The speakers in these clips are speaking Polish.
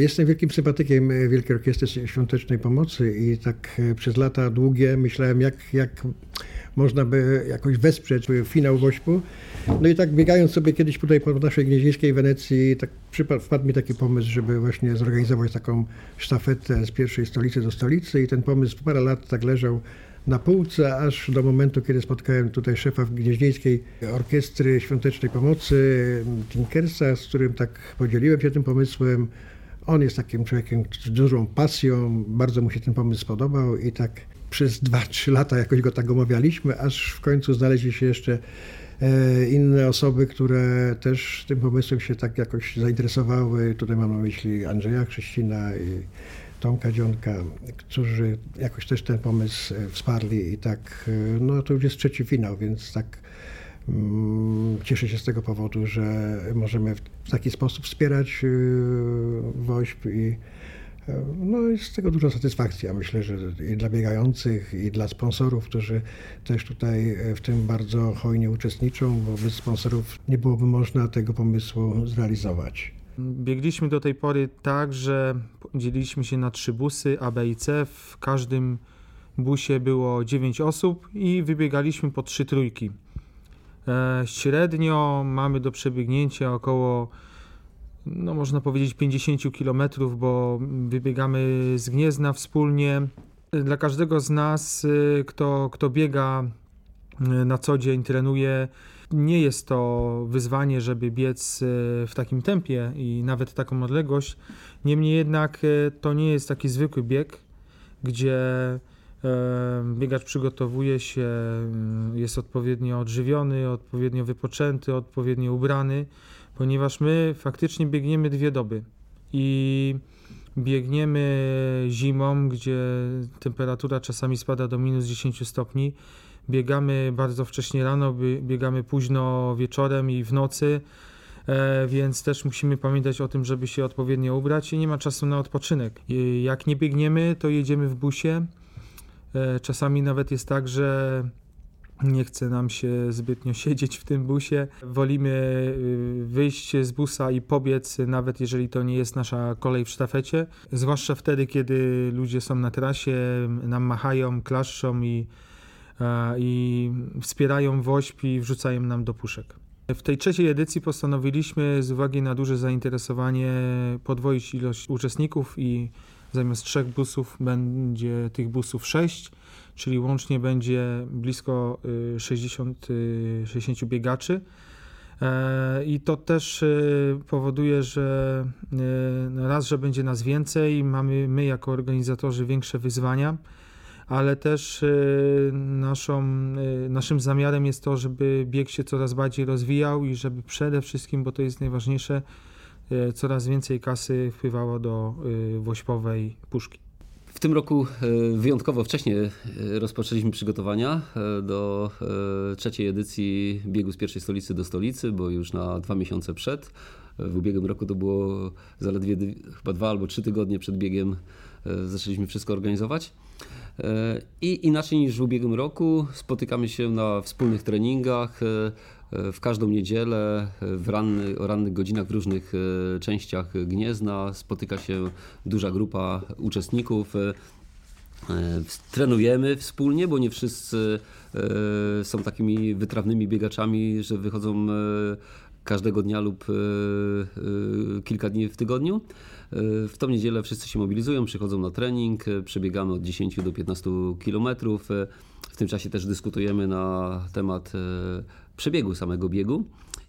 Jestem wielkim sympatykiem e, Wielkiej Orkiestry Świątecznej Pomocy i tak e, przez lata długie myślałem, jak, jak można by jakoś wesprzeć finał Wośpu. No i tak biegając sobie kiedyś tutaj po naszej gnieźnieńskiej Wenecji, tak przypadł, wpadł mi taki pomysł, żeby właśnie zorganizować taką sztafetę z pierwszej stolicy do stolicy i ten pomysł parę lat tak leżał na półce, aż do momentu, kiedy spotkałem tutaj szefa Gnieźnieńskiej Orkiestry Świątecznej Pomocy, Tinkersa, z którym tak podzieliłem się tym pomysłem. On jest takim człowiekiem z dużą pasją, bardzo mu się ten pomysł spodobał i tak przez 2-3 lata jakoś go tak omawialiśmy, aż w końcu znaleźli się jeszcze e, inne osoby, które też tym pomysłem się tak jakoś zainteresowały. Tutaj mam na myśli Andrzeja Krzyścina i Tomka Dzionka, którzy jakoś też ten pomysł e, wsparli i tak, e, no to już jest trzeci finał, więc tak mm, cieszę się z tego powodu, że możemy w taki sposób wspierać I no jest z tego duża satysfakcja. Myślę, że i dla biegających, i dla sponsorów, którzy też tutaj e, w tym bardzo hojnie uczestniczą, bo bez sponsorów nie byłoby można tego pomysłu zrealizować. Biegliśmy do tej pory tak, że dzieliliśmy się na trzy busy A, B i C. W każdym busie było 9 osób i wybiegaliśmy po trzy trójki. E, średnio mamy do przebiegnięcia około no można powiedzieć 50 km, bo wybiegamy z Gniezna wspólnie. Dla każdego z nas, y, kto, kto biega y, na co dzień, trenuje, nie jest to wyzwanie, żeby biec y, w takim tempie i nawet taką odległość. Niemniej jednak to nie jest taki zwykły bieg, gdzie biegacz przygotowuje się, jest odpowiednio odżywiony, odpowiednio wypoczęty, odpowiednio ubrany ponieważ my faktycznie biegniemy dwie doby i biegniemy zimą, gdzie temperatura czasami spada do minus 10 stopni. Biegamy bardzo wcześnie rano, biegamy późno wieczorem i w nocy, e, więc też musimy pamiętać o tym, żeby się odpowiednio ubrać i nie ma czasu na odpoczynek. Jak nie biegniemy, to jedziemy w busie. E, czasami nawet jest tak, że nie chce nam się zbytnio siedzieć w tym busie. Wolimy y, wyjść z busa i pobiec, nawet jeżeli to nie jest nasza kolej w sztafecie. Zwłaszcza wtedy, kiedy ludzie są na trasie, nam machają, klaszczą i, i wspierają woźb i wrzucają nam do puszek. W tej trzeciej edycji postanowiliśmy z uwagi na duże zainteresowanie podwoić ilość uczestników i zamiast trzech busów będzie tych busów sześć czyli łącznie będzie blisko 60, y, 60 y, biegaczy. E, I to też y, powoduje, że no raz, że będzie nas więcej, mamy my jako organizatorzy większe wyzwania, ale też naszą, naszym zamiarem jest to, żeby bieg się coraz bardziej rozwijał i żeby przede wszystkim, bo to jest najważniejsze, coraz więcej kasy wpływało do wośpowej puszki. W tym roku e, wyjątkowo wcześnie e, rozpoczęliśmy przygotowania e, do trzeciej edycji biegu z pierwszej stolicy do stolicy, bo już na dwa miesiące przed. W ubiegłym roku to było zaledwie chyba dwa albo trzy tygodnie przed biegiem zaczęliśmy wszystko organizować. I inaczej niż w ubiegłym roku spotykamy się na wspólnych treningach w każdą niedzielę w ranny, o rannych godzinach w różnych e, częściach Gniezna spotyka się duża grupa uczestników. E, trenujemy wspólnie, bo nie wszyscy e, są takimi wytrawnymi biegaczami, że wychodzą każdego dnia lub kilka dni w tygodniu. W tą niedzielę wszyscy się mobilizują, przychodzą na trening, przebiegamy od 10 do 15 kilometrów. W tym czasie też dyskutujemy na temat przebiegu samego biegu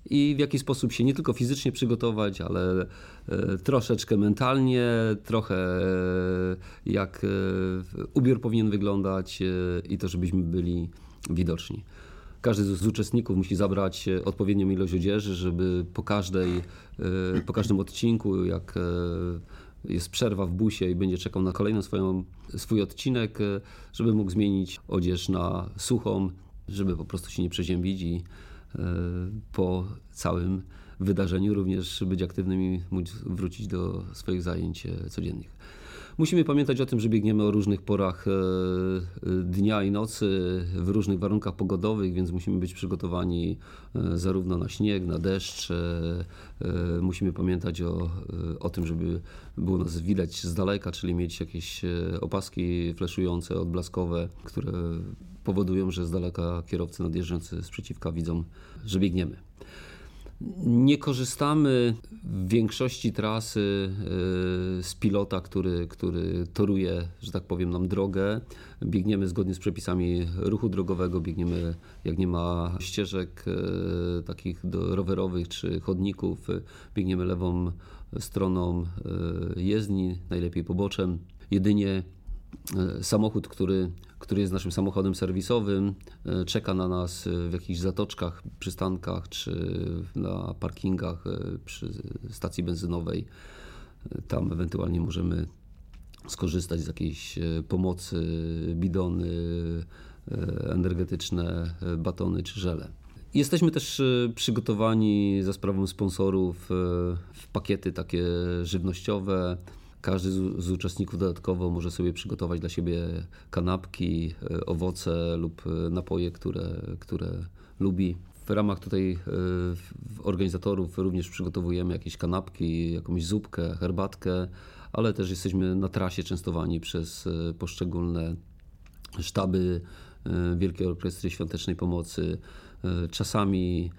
i w jaki sposób się nie tylko fizycznie przygotować, ale e, troszeczkę mentalnie, trochę e, jak e, ubiór powinien wyglądać i to, żebyśmy byli widoczni. Każdy z uczestników musi zabrać odpowiednią ilość odzieży, żeby po, każdej, po każdym odcinku, jak jest przerwa w busie i będzie czekał na kolejny swoją, swój odcinek, żeby mógł zmienić odzież na suchą, żeby po prostu się nie przeziębić i e, po całym wydarzeniu, również być aktywnym i móc wrócić do swoich zajęć e, codziennych. Musimy pamiętać o tym, że biegniemy o różnych porach e, e, dnia i nocy, w różnych warunkach pogodowych, więc musimy być przygotowani e, zarówno na śnieg, na deszcz. Musimy pamiętać o, o tym, żeby było nas widać z daleka, czyli mieć jakieś opaski fleszujące, odblaskowe, które powodują, że z daleka kierowcy nadjeżdżający z przeciwka widzą, że biegniemy. Nie korzystamy w większości trasy y, z pilota, który, który toruje, że tak powiem, nam drogę. Biegniemy zgodnie z przepisami ruchu drogowego, biegniemy jak nie ma ścieżek y, takich rowerowych czy chodników, biegniemy lewą stroną y, jezdni, najlepiej poboczem. Jedynie samochód, który, który jest naszym samochodem serwisowym, e, czeka na nas w jakichś zatoczkach, przystankach czy na parkingach e, przy stacji benzynowej. Tam ewentualnie możemy skorzystać z jakiejś pomocy, bidony energetyczne, batony czy żele. Jesteśmy też przygotowani za sprawą sponsorów w pakiety takie żywnościowe, każdy z, uczestników dodatkowo może sobie przygotować dla siebie kanapki, e, owoce lub e, napoje, które, które lubi. W ramach tutaj e, organizatorów również przygotowujemy jakieś kanapki, jakąś zupkę, herbatkę, ale też jesteśmy na trasie częstowani przez poszczególne sztaby Wielkiej Orkiestry Świątecznej Pomocy. Czasami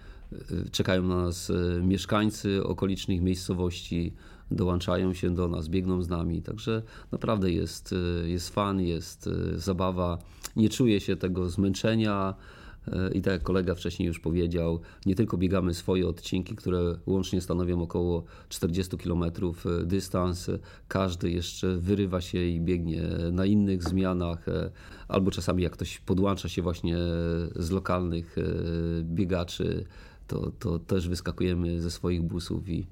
czekają na nas mieszkańcy okolicznych miejscowości, dołączają się do nas, biegną z nami. Także naprawdę jest, y, jest fan, jest y, zabawa. Nie czuję się tego zmęczenia. Y, I tak jak kolega wcześniej już powiedział, nie tylko biegamy swoje odcinki, które łącznie stanowią około 40 km dystans, każdy jeszcze wyrywa się i biegnie na innych zmianach, albo czasami jak ktoś podłącza się właśnie z lokalnych biegaczy, to, to też wyskakujemy ze swoich busów i,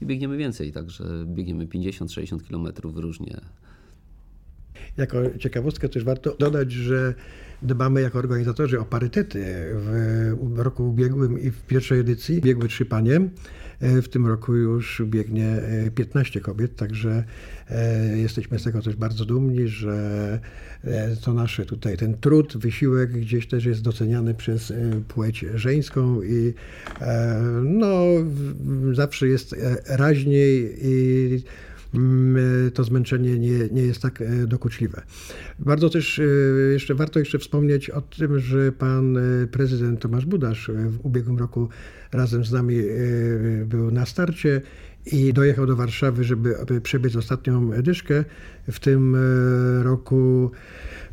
i biegniemy więcej, także biegniemy 50-60 km różnie. Jako ciekawostkę też warto dodać, że dbamy jako organizatorzy o parytety. W roku ubiegłym i w pierwszej edycji biegły trzy panie. W tym roku już biegnie 15 kobiet, także e, jesteśmy z tego też bardzo dumni, że e, to nasze tutaj, ten trud, wysiłek gdzieś też jest doceniany przez e, płeć żeńską i no, zawsze jest raźniej i to zmęczenie nie, nie jest tak e, dokuczliwe. Bardzo też e, jeszcze warto jeszcze wspomnieć o tym, że pan e, prezydent Tomasz Budasz w ubiegłym roku razem z nami był na starcie i dojechał do Warszawy, żeby przebiec ostatnią dyszkę. W tym roku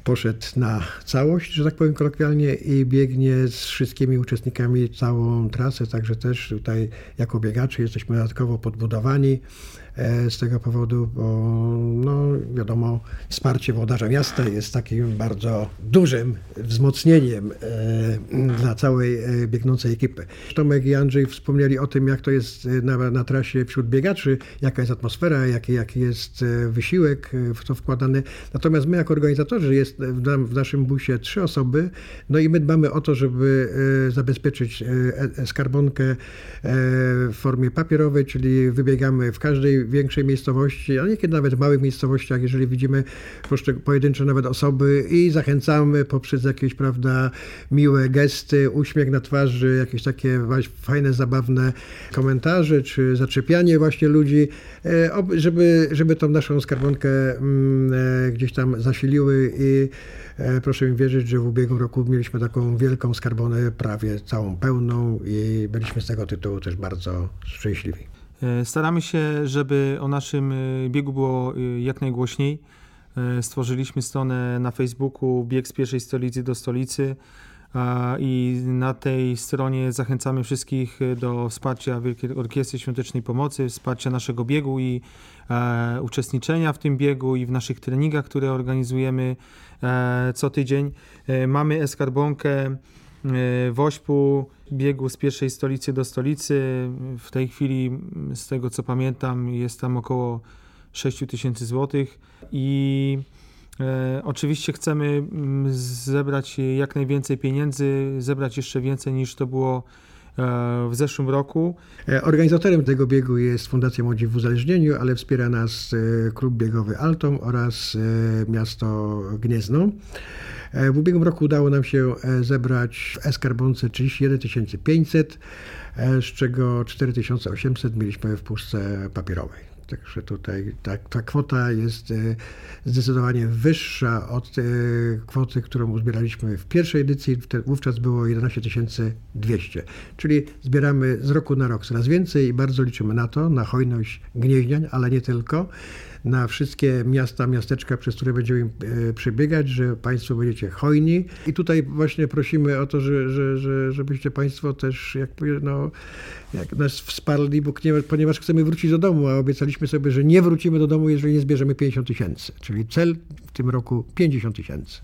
poszedł na całość, że tak powiem kolokwialnie, i biegnie z wszystkimi uczestnikami całą trasę, także też tutaj jako biegacze jesteśmy dodatkowo podbudowani. E, z tego powodu, bo no, wiadomo, wsparcie włodarza miasta jest takim bardzo dużym wzmocnieniem e, dla całej e, biegnącej ekipy. Tomek i Andrzej wspomnieli o tym, jak to jest na, na trasie wśród biegaczy, jaka jest atmosfera, jaki, jaki jest wysiłek w to wkładany. Natomiast my jako organizatorzy jest w, naszym busie trzy osoby, no i my dbamy o to, żeby zabezpieczyć skarbonkę w formie papierowej, czyli wybiegamy w każdej większej miejscowości, a niekiedy nawet w małych miejscowościach, jeżeli widzimy pojedyncze nawet osoby i zachęcamy poprzez jakieś, prawda, miłe gesty, uśmiech na twarzy, jakieś takie fajne, zabawne komentarze, czy zaczepianie właśnie ludzi, e, żeby, żeby tą naszą skarbonkę mm, e, gdzieś tam zasiliły i e, proszę mi wierzyć, że w ubiegłym roku mieliśmy taką wielką skarbonę, prawie całą pełną i byliśmy z tego tytułu też bardzo szczęśliwi. E, staramy się, żeby o naszym e, biegu było jak najgłośniej. Stworzyliśmy stronę na Facebooku Bieg z pierwszej stolicy do stolicy i na tej stronie zachęcamy wszystkich do wsparcia Wielkiej Orkiestry Świątecznej Pomocy, wsparcia naszego biegu i uczestniczenia w tym biegu i w naszych treningach, które organizujemy co tydzień. Mamy eskarbonkę w Ośpu biegu z pierwszej stolicy do stolicy. W tej chwili, z tego co pamiętam, jest tam około 6 tysięcy złotych i e, oczywiście chcemy mm, zebrać jak najwięcej pieniędzy, zebrać jeszcze więcej niż to było w zeszłym roku. E, Organizatorem tego biegu jest Fundacja Młodzi w Uzależnieniu, ale wspiera nas e, klub biegowy Altom oraz e, miasto Gniezno. E, W ubiegłym roku udało nam się e, zebrać w Eskarbonce 31 500, e, z czego 4800 mieliśmy w puszce papierowej. Także tutaj ta, ta kwota jest e, zdecydowanie wyższa od e, kwoty, którą uzbieraliśmy w pierwszej edycji. Wówczas było 11 200. Czyli zbieramy z roku na rok coraz więcej i bardzo liczymy na to, na hojność gnieźniań, ale nie tylko, na wszystkie miasta, miasteczka, przez które będziemy e, przebiegać, że Państwo będziecie hojni. I tutaj właśnie prosimy o to, że, że, że, żebyście Państwo też jakby, no, jak nas wsparli, bo, nie- ponieważ chcemy wrócić do domu, a obiecaliśmy sobie, że nie wrócimy do domu, jeżeli nie zbierzemy 50 tysięcy. Czyli cel w tym roku 50 tysięcy.